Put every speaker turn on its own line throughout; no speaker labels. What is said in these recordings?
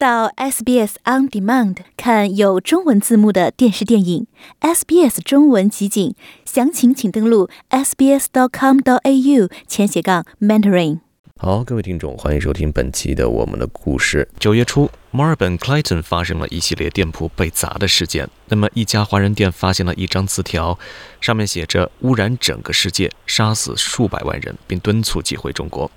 到 SBS On Demand 看有中文字幕的电视电影，SBS 中文集锦，详情请登录 sbs.com.au 前斜杠 mentoring。
好，各位听众，欢迎收听本期的我们的故事。九月初，墨尔本 Clayton 发生了一系列店铺被砸的事件。那么，一家华人店发现了一张字条，上面写着“污染整个世界，杀死数百万人”，并敦促寄回中国。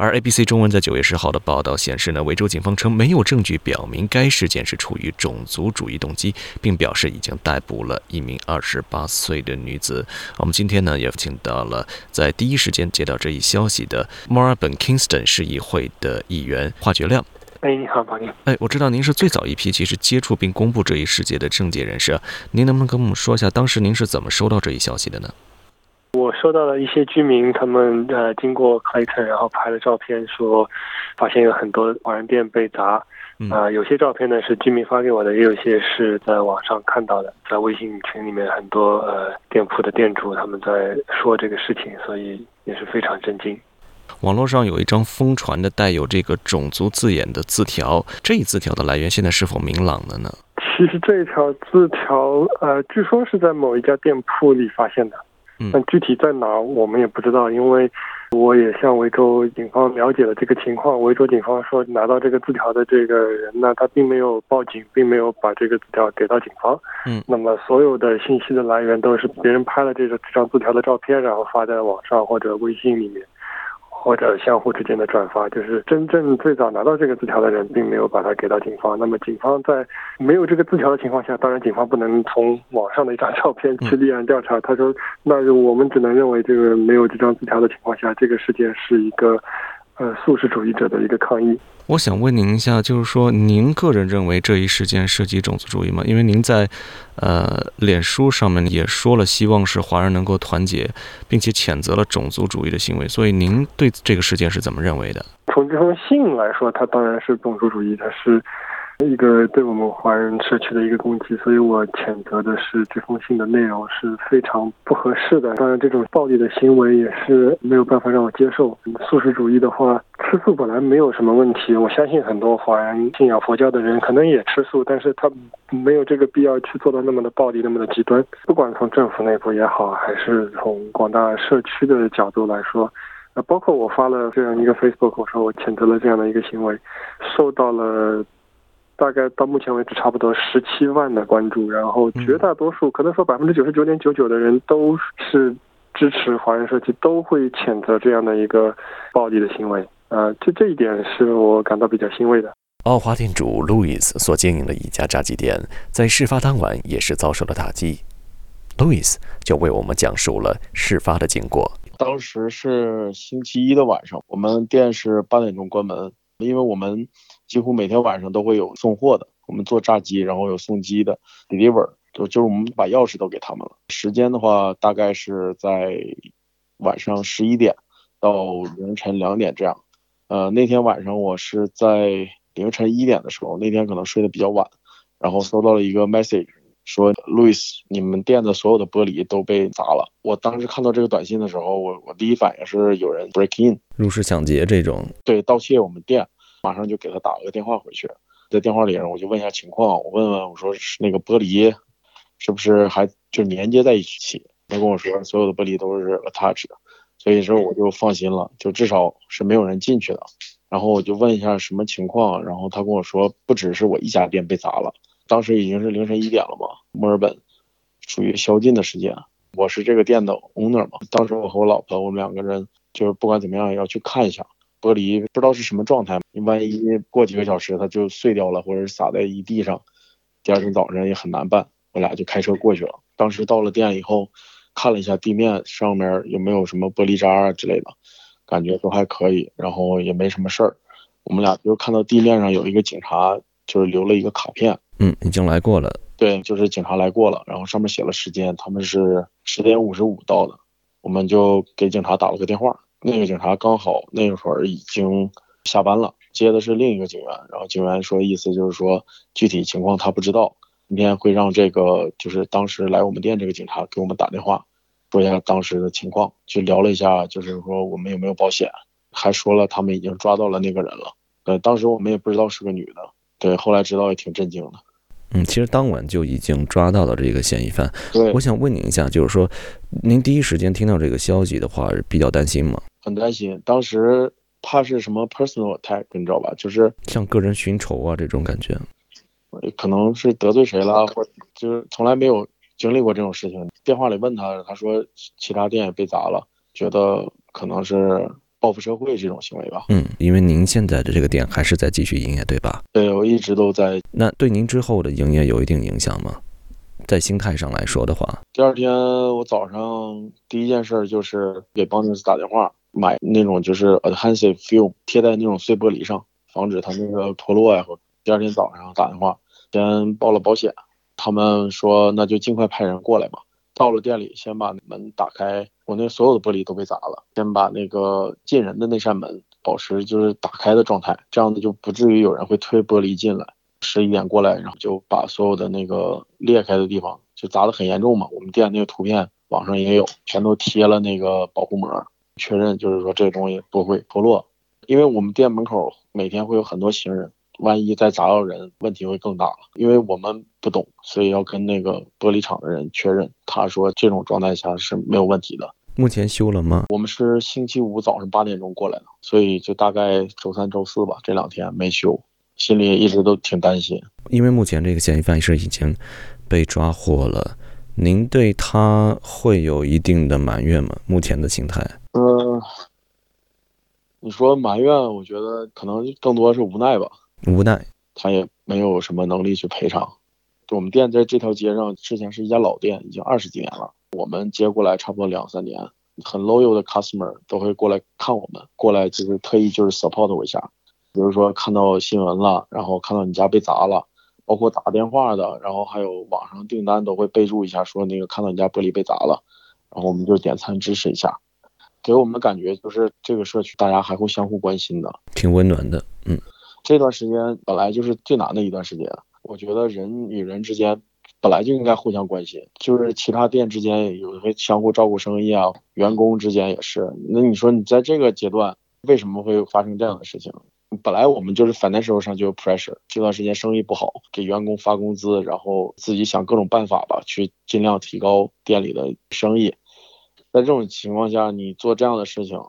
而 ABC 中文在九月十号的报道显示呢，维州警方称没有证据表明该事件是出于种族主义动机，并表示已经逮捕了一名二十八岁的女子。我们今天呢也请到了在第一时间接到这一消息的墨尔本 Kingston 市议会的议员华觉亮。
哎，你好，王宁。
哎，我知道您是最早一批其实接触并公布这一事件的政界人士，您能不能跟我们说一下当时您是怎么收到这一消息的呢？
我收到了一些居民，他们呃经过 Clayton，然后拍了照片，说发现有很多华人店被砸。啊，有些照片呢是居民发给我的，也有些是在网上看到的，在微信群里面很多呃店铺的店主他们在说这个事情，所以也是非常震惊。
网络上有一张疯传的带有这个种族字眼的字条，这一字条的来源现在是否明朗了呢？
其实这一条字条呃，据说是在某一家店铺里发现的。但具体在哪我们也不知道，因为我也向维州警方了解了这个情况。维州警方说，拿到这个字条的这个人呢，他并没有报警，并没有把这个字条给到警方。
嗯，
那么所有的信息的来源都是别人拍了这个这张字条的照片，然后发在网上或者微信里面。或者相互之间的转发，就是真正最早拿到这个字条的人，并没有把它给到警方。那么，警方在没有这个字条的情况下，当然警方不能从网上的一张照片去立案调查。他说：“那我们只能认为，这个没有这张字条的情况下，这个事件是一个。”呃，素食主义者的一个抗议。
我想问您一下，就是说，您个人认为这一事件涉及种族主义吗？因为您在，呃，脸书上面也说了，希望是华人能够团结，并且谴责了种族主义的行为。所以，您对这个事件是怎么认为的？
从这封信来说，它当然是种族主义，它是。一个对我们华人社区的一个攻击，所以我谴责的是这封信的内容是非常不合适的。当然，这种暴力的行为也是没有办法让我接受。素食主义的话，吃素本来没有什么问题。我相信很多华人信仰佛教的人可能也吃素，但是他没有这个必要去做到那么的暴力、那么的极端。不管从政府内部也好，还是从广大社区的角度来说，包括我发了这样一个 Facebook，我说我谴责了这样的一个行为，受到了。大概到目前为止，差不多十七万的关注，然后绝大多数可能说百分之九十九点九九的人都是支持华人社区，都会谴责这样的一个暴力的行为。呃，这这一点是我感到比较欣慰的。
奥华店主路易斯所经营的一家炸鸡店，在事发当晚也是遭受了打击。路易斯就为我们讲述了事发的经过。
当时是星期一的晚上，我们店是八点钟关门，因为我们。几乎每天晚上都会有送货的，我们做炸鸡，然后有送鸡的，deliver，就就是我们把钥匙都给他们了。时间的话，大概是在晚上十一点到凌晨两点这样。呃，那天晚上我是在凌晨一点的时候，那天可能睡得比较晚，然后收到了一个 message，说 Louis，你们店的所有的玻璃都被砸了。我当时看到这个短信的时候，我我第一反应是有人 break in，
入室抢劫这种，
对，盗窃我们店。马上就给他打了个电话回去，在电话里我就问一下情况，我问问我说是那个玻璃是不是还就连接在一起？他跟我说所有的玻璃都是 attached，所以说我就放心了，就至少是没有人进去的。然后我就问一下什么情况，然后他跟我说不只是我一家店被砸了，当时已经是凌晨一点了嘛，墨尔本属于宵禁的时间，我是这个店的 owner 嘛，当时我和我老婆我们两个人就是不管怎么样也要去看一下。玻璃不知道是什么状态，你万一过几个小时它就碎掉了，或者是洒在一地上，第二天早上也很难办。我俩就开车过去了。当时到了店以后，看了一下地面上面有没有什么玻璃渣啊之类的，感觉都还可以，然后也没什么事儿。我们俩就看到地面上有一个警察，就是留了一个卡片，
嗯，已经来过了。
对，就是警察来过了，然后上面写了时间，他们是十点五十五到的，我们就给警察打了个电话。那个警察刚好那会儿已经下班了，接的是另一个警员，然后警员说意思就是说具体情况他不知道，今天会让这个就是当时来我们店这个警察给我们打电话，说一下当时的情况，就聊了一下，就是说我们有没有保险，还说了他们已经抓到了那个人了，呃，当时我们也不知道是个女的，对，后来知道也挺震惊的。
嗯，其实当晚就已经抓到了这个嫌疑犯。
对，
我想问您一下，就是说，您第一时间听到这个消息的话，比较担心吗？
很担心，当时怕是什么 personal attack，你知道吧？就是
像个人寻仇啊这种感觉。
可能是得罪谁了，或者就是从来没有经历过这种事情。电话里问他，他说其他店也被砸了，觉得可能是报复社会这种行为吧。
嗯，因为您现在的这个店还是在继续营业，对吧？
对，我一直都在。
那对您之后的营业有一定影响吗？在心态上来说的话，
第二天我早上第一件事就是给邦尼斯打电话，买那种就是 adhesive film 贴在那种碎玻璃上，防止它那个脱落呀。第二天早上打电话，先报了保险，他们说那就尽快派人过来吧。到了店里，先把门打开，我那所有的玻璃都被砸了，先把那个进人的那扇门保持就是打开的状态，这样子就不至于有人会推玻璃进来。十一点过来，然后就把所有的那个裂开的地方就砸得很严重嘛。我们店那个图片网上也有，全都贴了那个保护膜，确认就是说这个东西不会脱落。因为我们店门口每天会有很多行人，万一再砸到人，问题会更大了。因为我们不懂，所以要跟那个玻璃厂的人确认，他说这种状态下是没有问题的。
目前修了吗？
我们是星期五早上八点钟过来的，所以就大概周三、周四吧，这两天没修。心里一直都挺担心，
因为目前这个嫌疑犯是已经被抓获了，您对他会有一定的埋怨吗？目前的心态？
嗯，你说埋怨，我觉得可能更多是无奈吧。
无奈，
他也没有什么能力去赔偿。我们店在这条街上之前是一家老店，已经二十几年了，我们接过来差不多两三年，很 loyal 的 customer 都会过来看我们，过来就是特意就是 support 我一下。比如说看到新闻了，然后看到你家被砸了，包括打电话的，然后还有网上订单都会备注一下，说那个看到你家玻璃被砸了，然后我们就点餐支持一下，给我们的感觉就是这个社区大家还会相互关心的，
挺温暖的。嗯，
这段时间本来就是最难的一段时间，我觉得人与人之间本来就应该互相关心，就是其他店之间有会相互照顾生意啊，员工之间也是。那你说你在这个阶段为什么会发生这样的事情？本来我们就是 financial 上就有 pressure，这段时间生意不好，给员工发工资，然后自己想各种办法吧，去尽量提高店里的生意。在这种情况下，你做这样的事情，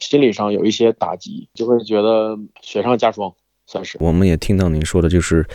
心理上有一些打击，就会觉得雪上加霜，算是。
我们也听到您说的，就是，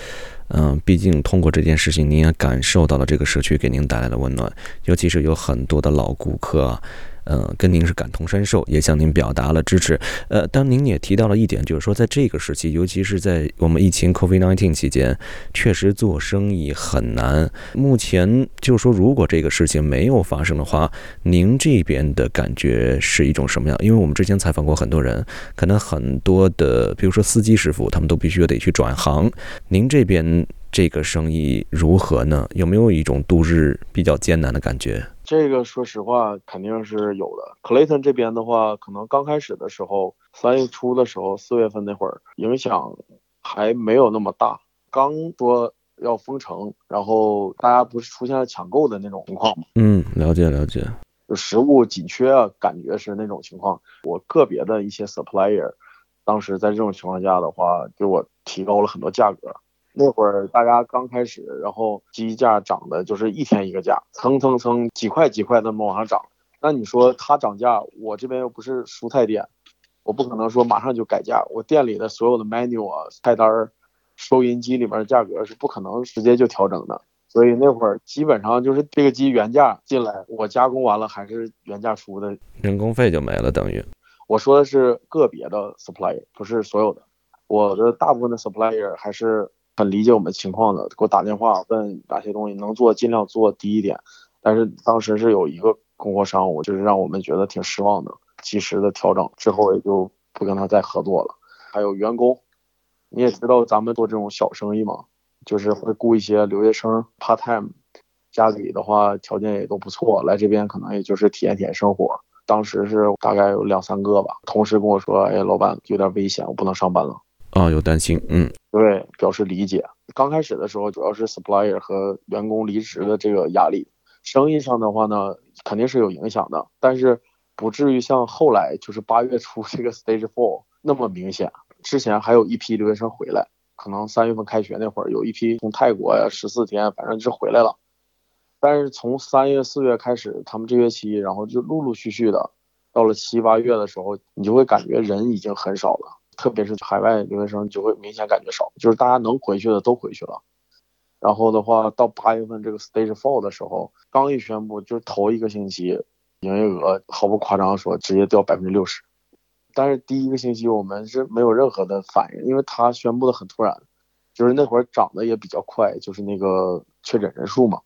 嗯，毕竟通过这件事情，您也感受到了这个社区给您带来的温暖，尤其是有很多的老顾客。呃，跟您是感同身受，也向您表达了支持。呃，当您也提到了一点，就是说在这个时期，尤其是在我们疫情 COVID-19 期间，确实做生意很难。目前就是说，如果这个事情没有发生的话，您这边的感觉是一种什么样？因为我们之前采访过很多人，可能很多的，比如说司机师傅，他们都必须得去转行。您这边这个生意如何呢？有没有一种度日比较艰难的感觉？
这个说实话肯定是有的。Clayton 这边的话，可能刚开始的时候，三月初的时候，四月份那会儿，影响还没有那么大。刚说要封城，然后大家不是出现了抢购的那种情况吗？
嗯，了解了解。
就食物紧缺啊，感觉是那种情况。我个别的一些 supplier，当时在这种情况下的话，给我提高了很多价格。那会儿大家刚开始，然后鸡价涨的就是一天一个价，蹭蹭蹭几块几块的往上涨。那你说它涨价，我这边又不是蔬菜店，我不可能说马上就改价。我店里的所有的 menu 啊、菜单、收银机里面的价格是不可能直接就调整的。所以那会儿基本上就是这个鸡原价进来，我加工完了还是原价出的，
人工费就没了，等于。
我说的是个别的 supplier，不是所有的。我的大部分的 supplier 还是。很理解我们情况的，给我打电话问哪些东西能做，尽量做低一点。但是当时是有一个供货商，我就是让我们觉得挺失望的，及时的调整之后也就不跟他再合作了。还有员工，你也知道咱们做这种小生意嘛，就是会雇一些留学生 part time，家里的话条件也都不错，来这边可能也就是体验体验生活。当时是大概有两三个吧，同时跟我说，哎，老板有点危险，我不能上班了。
啊，有担心，嗯，
对，表示理解。刚开始的时候，主要是 supplier 和员工离职的这个压力，生意上的话呢，肯定是有影响的，但是不至于像后来就是八月初这个 stage four 那么明显。之前还有一批留学生回来，可能三月份开学那会儿，有一批从泰国呀十四天，反正就是回来了。但是从三月四月开始，他们这学期，然后就陆陆续续的，到了七八月的时候，你就会感觉人已经很少了，特别是海外留学生就会明显感觉少，就是大家能回去的都回去了。然后的话，到八月份这个 stage four 的时候，刚一宣布，就是头一个星期，营业额毫不夸张说直接掉百分之六十。但是第一个星期我们是没有任何的反应，因为他宣布的很突然，就是那会儿涨得也比较快，就是那个确诊人数嘛。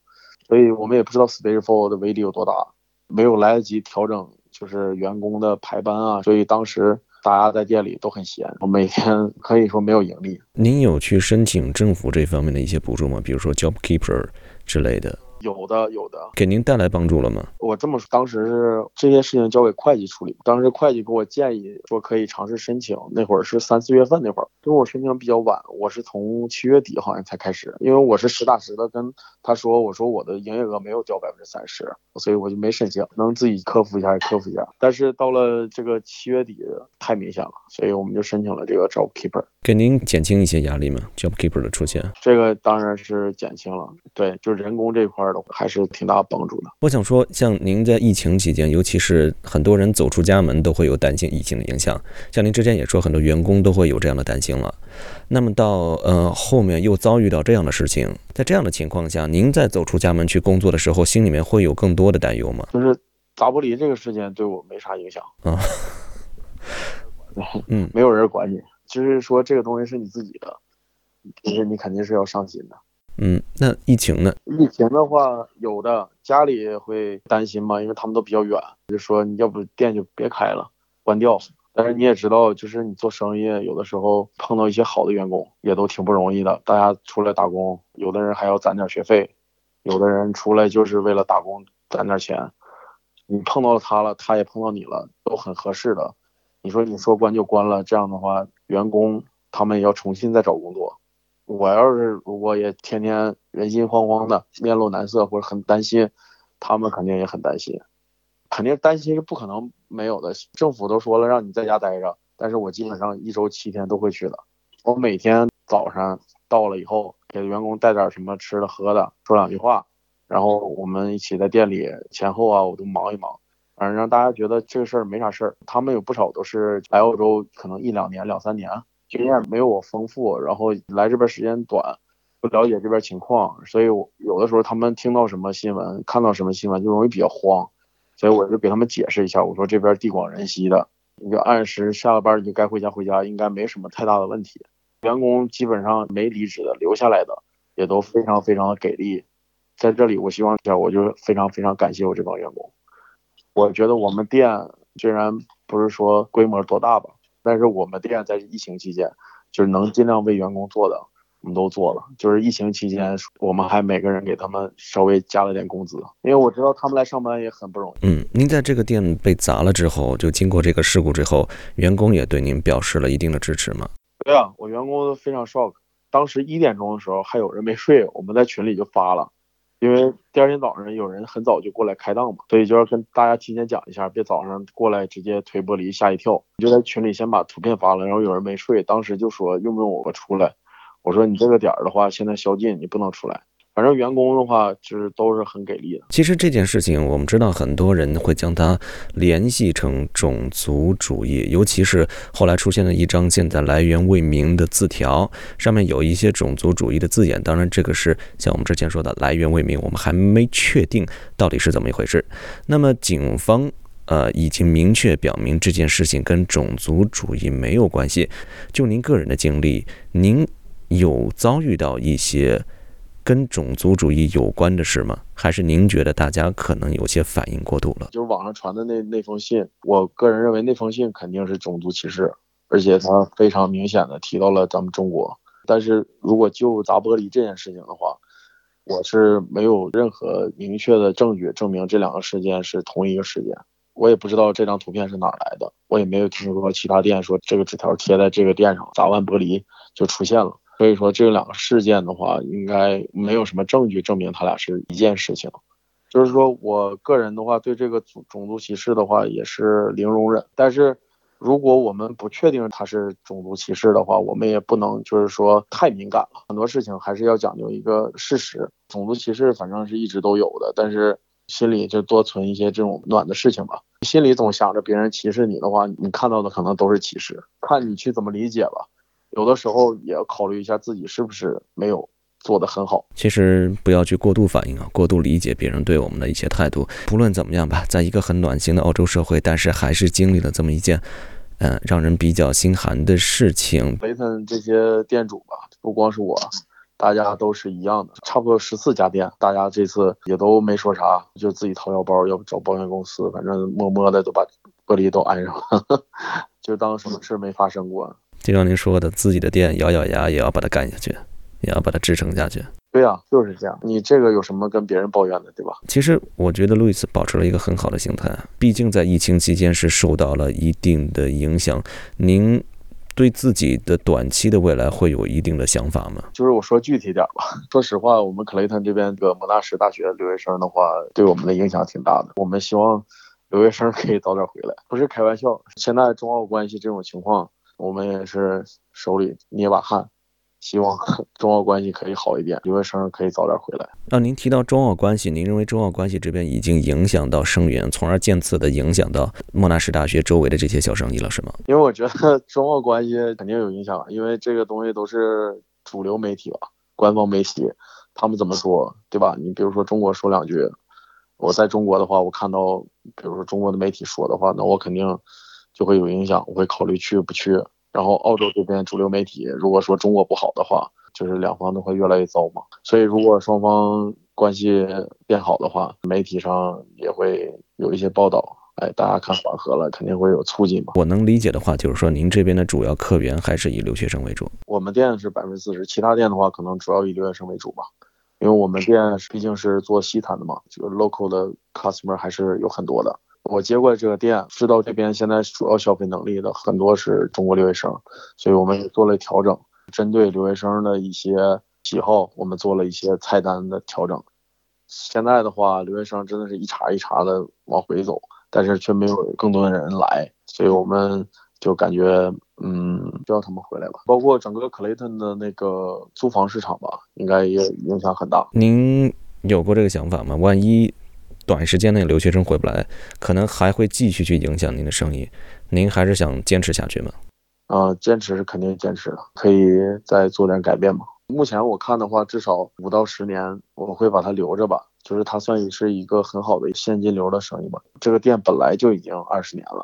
所以我们也不知道 Stage Four 的威力有多大，没有来得及调整，就是员工的排班啊。所以当时大家在店里都很闲，我每天可以说没有盈利。
您有去申请政府这方面的一些补助吗？比如说 Job Keeper 之类的。
有的有的，
给您带来帮助了吗？
我这么说，当时是这些事情交给会计处理。当时会计给我建议说可以尝试申请，那会儿是三四月份那会儿，因为我申请比较晚，我是从七月底好像才开始，因为我是实打实的跟他说，我说我的营业额没有掉百分之三十，所以我就没申请，能自己克服一下克服一下。但是到了这个七月底太明显了，所以我们就申请了这个 Job Keeper，
给您减轻一些压力吗？Job Keeper 的出现，
这个当然是减轻了，对，就是人工这块。还是挺大帮助的。
我想说，像您在疫情期间，尤其是很多人走出家门都会有担心疫情的影响。像您之前也说，很多员工都会有这样的担心了。那么到呃后面又遭遇到这样的事情，在这样的情况下，您在走出家门去工作的时候，心里面会有更多的担忧吗？
就是砸玻璃这个事件对我没啥影响
啊，嗯，
没有人管你，就是说这个东西是你自己的，其实你肯定是要上心的。
嗯，那疫情呢？
疫情的话，有的家里会担心嘛，因为他们都比较远，就说你要不店就别开了，关掉。但是你也知道，就是你做生意，有的时候碰到一些好的员工，也都挺不容易的。大家出来打工，有的人还要攒点学费，有的人出来就是为了打工攒点钱。你碰到了他了，他也碰到你了，都很合适的。你说你说关就关了，这样的话，员工他们也要重新再找工作。我要是如果也天天人心惶惶的，面露难色或者很担心，他们肯定也很担心，肯定担心是不可能没有的。政府都说了让你在家待着，但是我基本上一周七天都会去的。我每天早上到了以后，给员工带点什么吃的喝的，说两句话，然后我们一起在店里前后啊，我都忙一忙，反正让大家觉得这个事儿没啥事儿。他们有不少都是来澳洲可能一两年、两三年。经验没有我丰富，然后来这边时间短，不了解这边情况，所以我有的时候他们听到什么新闻，看到什么新闻就容易比较慌，所以我就给他们解释一下，我说这边地广人稀的，你就按时下了班你就该回家回家，应该没什么太大的问题。员工基本上没离职的，留下来的也都非常非常的给力，在这里我希望一下，我就非常非常感谢我这帮员工。我觉得我们店虽然不是说规模多大吧。但是我们店在疫情期间，就是能尽量为员工做的，我们都做了。就是疫情期间，我们还每个人给他们稍微加了点工资，因为我知道他们来上班也很不容易。
嗯，您在这个店被砸了之后，就经过这个事故之后，员工也对您表示了一定的支持吗？
对啊，我员工都非常 shock。当时一点钟的时候，还有人没睡，我们在群里就发了。因为第二天早上有人很早就过来开档嘛，所以就要跟大家提前讲一下，别早上过来直接推玻璃吓一跳。就在群里先把图片发了，然后有人没睡，当时就说用不用我出来？我说你这个点儿的话，现在宵禁，你不能出来。反正员工的话，就是都是很给力的。
其实这件事情，我们知道很多人会将它联系成种族主义，尤其是后来出现了一张现在来源未明的字条，上面有一些种族主义的字眼。当然，这个是像我们之前说的来源未明，我们还没确定到底是怎么一回事。那么，警方呃已经明确表明这件事情跟种族主义没有关系。就您个人的经历，您有遭遇到一些？跟种族主义有关的事吗？还是您觉得大家可能有些反应过度了？
就是网上传的那那封信，我个人认为那封信肯定是种族歧视，而且它非常明显的提到了咱们中国。但是如果就砸玻璃这件事情的话，我是没有任何明确的证据证明这两个事件是同一个事件。我也不知道这张图片是哪来的，我也没有听说过其他店说这个纸条贴在这个店上，砸完玻璃就出现了。所以说这两个事件的话，应该没有什么证据证明他俩是一件事情。就是说我个人的话，对这个种种族歧视的话也是零容忍。但是如果我们不确定它是种族歧视的话，我们也不能就是说太敏感了。很多事情还是要讲究一个事实。种族歧视反正是一直都有的，但是心里就多存一些这种暖的事情吧。心里总想着别人歧视你的话，你看到的可能都是歧视，看你去怎么理解吧。有的时候也要考虑一下自己是不是没有。做得很好，
其实不要去过度反应啊，过度理解别人对我们的一些态度。不论怎么样吧，在一个很暖心的澳洲社会，但是还是经历了这么一件，嗯，让人比较心寒的事情。
雷森这些店主吧，不光是我，大家都是一样的，差不多十四家店，大家这次也都没说啥，就自己掏腰包，要不找保险公司，反正默默的都把玻璃都安上了，就当什么事没发生过。
就像您说的，自己的店咬咬牙也要把它干下去。也要把它支撑下去。
对呀，就是这样。你这个有什么跟别人抱怨的，对吧？
其实我觉得路易斯保持了一个很好的心态。毕竟在疫情期间是受到了一定的影响。您对自己的短期的未来会有一定的想法吗？
就是我说具体点吧。说实话，我们克雷顿这边这个莫纳什大学留学生的话，对我们的影响挺大的。我们希望留学生可以早点回来，不是开玩笑。现在中澳关系这种情况，我们也是手里捏把汗。希望 中澳关系可以好一点，留学生可以早点回来。
那您提到中澳关系，您认为中澳关系这边已经影响到生源，从而渐次的影响到莫纳什大学周围的这些小生意了，是吗？
因为我觉得 中澳关系肯定有影响，因为这个东西都是主流媒体吧，官方媒体，他们怎么说，对吧？你比如说中国说两句，我在中国的话，我看到，比如说中国的媒体说的话，那我肯定就会有影响，我会考虑去不去。然后澳洲这边主流媒体如果说中国不好的话，就是两方都会越来越糟嘛。所以如果双方关系变好的话，媒体上也会有一些报道，哎，大家看缓和了，肯定会有促进嘛。
我能理解的话，就是说您这边的主要客源还是以留学生为主。
我们店是百分之四十，其他店的话可能主要以留学生为主吧，因为我们店毕竟是做西餐的嘛，就 local 的 customer 还是有很多的。我接过这个店，知道这边现在主要消费能力的很多是中国留学生，所以我们也做了调整，针对留学生的一些喜好，我们做了一些菜单的调整。现在的话，留学生真的是一茬一茬的往回走，但是却没有更多的人来，所以我们就感觉，嗯，需要他们回来吧。包括整个克雷顿的那个租房市场吧，应该也影响很大。
您有过这个想法吗？万一？短时间内留学生回不来，可能还会继续去影响您的生意。您还是想坚持下去吗？
啊，坚持是肯定坚持的，可以再做点改变吗？目前我看的话，至少五到十年，我会把它留着吧。就是它算是一个很好的现金流的生意吧。这个店本来就已经二十年了，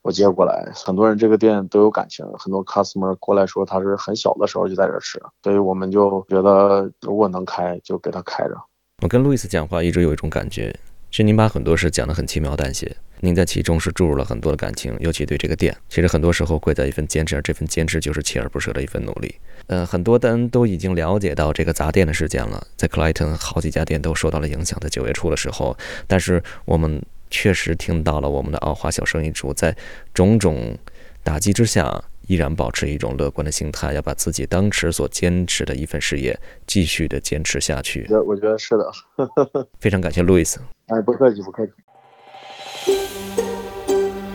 我接过来，很多人这个店都有感情，很多 customer 过来说他是很小的时候就在这吃，所以我们就觉得如果能开，就给他开着。
我跟路易斯讲话一直有一种感觉。其实您把很多事讲得很轻描淡写，您在其中是注入了很多的感情，尤其对这个店。其实很多时候贵在一份坚持，而这份坚持就是锲而不舍的一份努力。呃，很多人都已经了解到这个砸店的事件了，在克莱顿好几家店都受到了影响，在九月初的时候。但是我们确实听到了我们的奥华小生意主在种种打击之下。依然保持一种乐观的心态，要把自己当时所坚持的一份事业继续的坚持下去。
我我觉得是的，
非常感谢路易斯。
哎，不客气，不客气。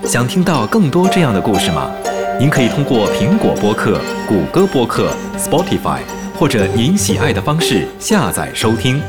想听到更多这样的故事吗？您可以通过苹果播客、谷歌播客、Spotify 或者您喜爱的方式下载收听。